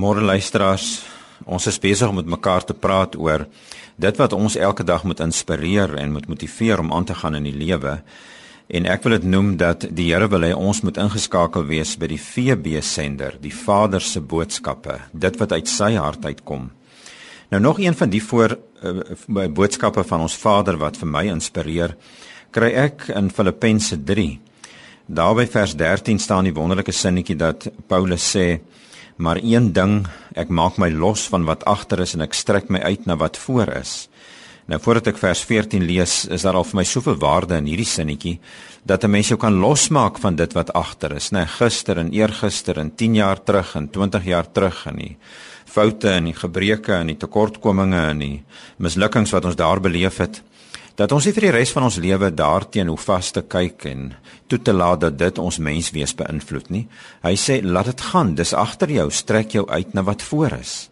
Môre luisteraars, ons is besig om met mekaar te praat oor dit wat ons elke dag moet inspireer en moet motiveer om aan te gaan in die lewe. En ek wil dit noem dat die Here wil hê ons moet ingeskakel wees by die VB sender, die Vader se boodskappe, dit wat uit sy hart uitkom. Nou nog een van die voor uh, boodskappe van ons Vader wat vir my inspireer, kry ek in Filippense 3. Daarby vers 13 staan die wonderlike sinnetjie dat Paulus sê Maar een ding, ek maak my los van wat agter is en ek strek my uit na wat voor is. Nou voordat ek vers 14 lees, is daar al vir my soveel waarde in hierdie sinnetjie dat 'n mens jou kan losmaak van dit wat agter is, né? Nee, gister en eergister en 10 jaar terug en 20 jaar terug en die foute en die gebreke en die tekortkominge en die mislukkings wat ons daar beleef het dat ons nie vir die res van ons lewe daarteen hoe vas te kyk en toe te laat dat dit ons menswees beïnvloed nie. Hy sê laat dit gaan, dis agter jou, strek jou uit na wat voor is.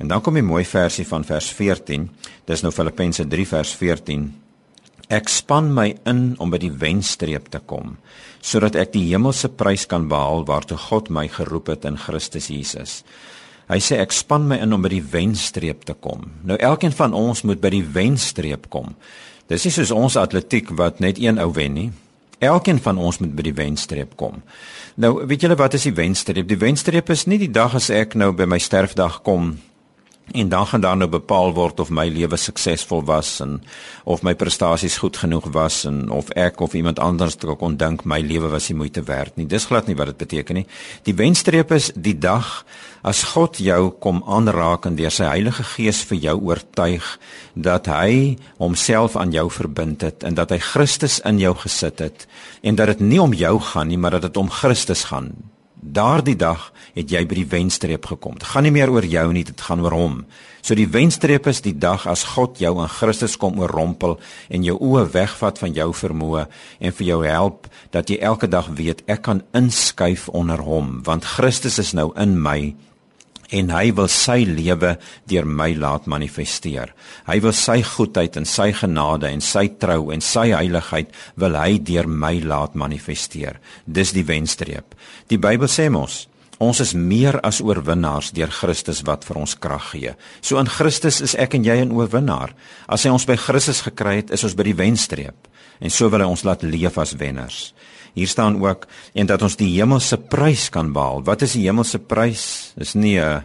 En dan kom die mooi versie van vers 14. Dis nou Filippense 3 vers 14. Ek span my in om by die wenstreep te kom sodat ek die hemelse prys kan behaal waartoe God my geroep het in Christus Jesus. Hy sê ek span my in om by die wenstreep te kom. Nou elkeen van ons moet by die wenstreep kom. Dis nie soos ons atletiek wat net een ou wen nie. Elkeen van ons moet by die wenstreep kom. Nou, weet julle wat is die wenstreep? Die wenstreep is nie die dag as ek nou by my sterfdag kom en dan gaan daar nou bepaal word of my lewe suksesvol was en of my prestasies goed genoeg was en of ek of iemand anders dalk kon dink my lewe was nie moeite werd nie. Dis glad nie wat dit beteken nie. Die wenstreep is die dag as God jou kom aanraak en deur sy Heilige Gees vir jou oortuig dat hy homself aan jou verbind het en dat hy Christus in jou gesit het en dat dit nie om jou gaan nie, maar dat dit om Christus gaan. Daardie dag het jy by die wenstreep gekom. Dit gaan nie meer oor jou nie, dit gaan oor hom. So die wenstreep is die dag as God jou in Christus kom oorrompel en jou oë wegvat van jou vermoë en vir jou help dat jy elke dag weet ek kan inskuif onder hom want Christus is nou in my en hy wil sy lewe deur my laat manifesteer. Hy wil sy goedheid en sy genade en sy trou en sy heiligheid wil hy deur my laat manifesteer. Dis die wenstreep. Die Bybel sê mos Ons is meer as oorwinnaars deur Christus wat vir ons krag gee. So in Christus is ek en jy 'n oorwinnaar. As hy ons by Christus gekry het, is ons by die wenstreep en so wil hy ons laat leef as wenners. Hier staan ook en dat ons die hemelse prys kan behaal. Wat is die hemelse prys? Dis nie 'n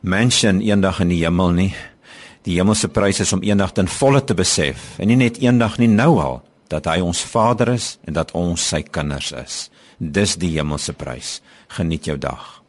mansion eendag in die hemel nie. Die hemelse prys is om eendag ten volle te besef en nie net eendag nie nou al dat hy ons Vader is en dat ons sy kinders is. Dis die hemelse prys. Geniet jou dag.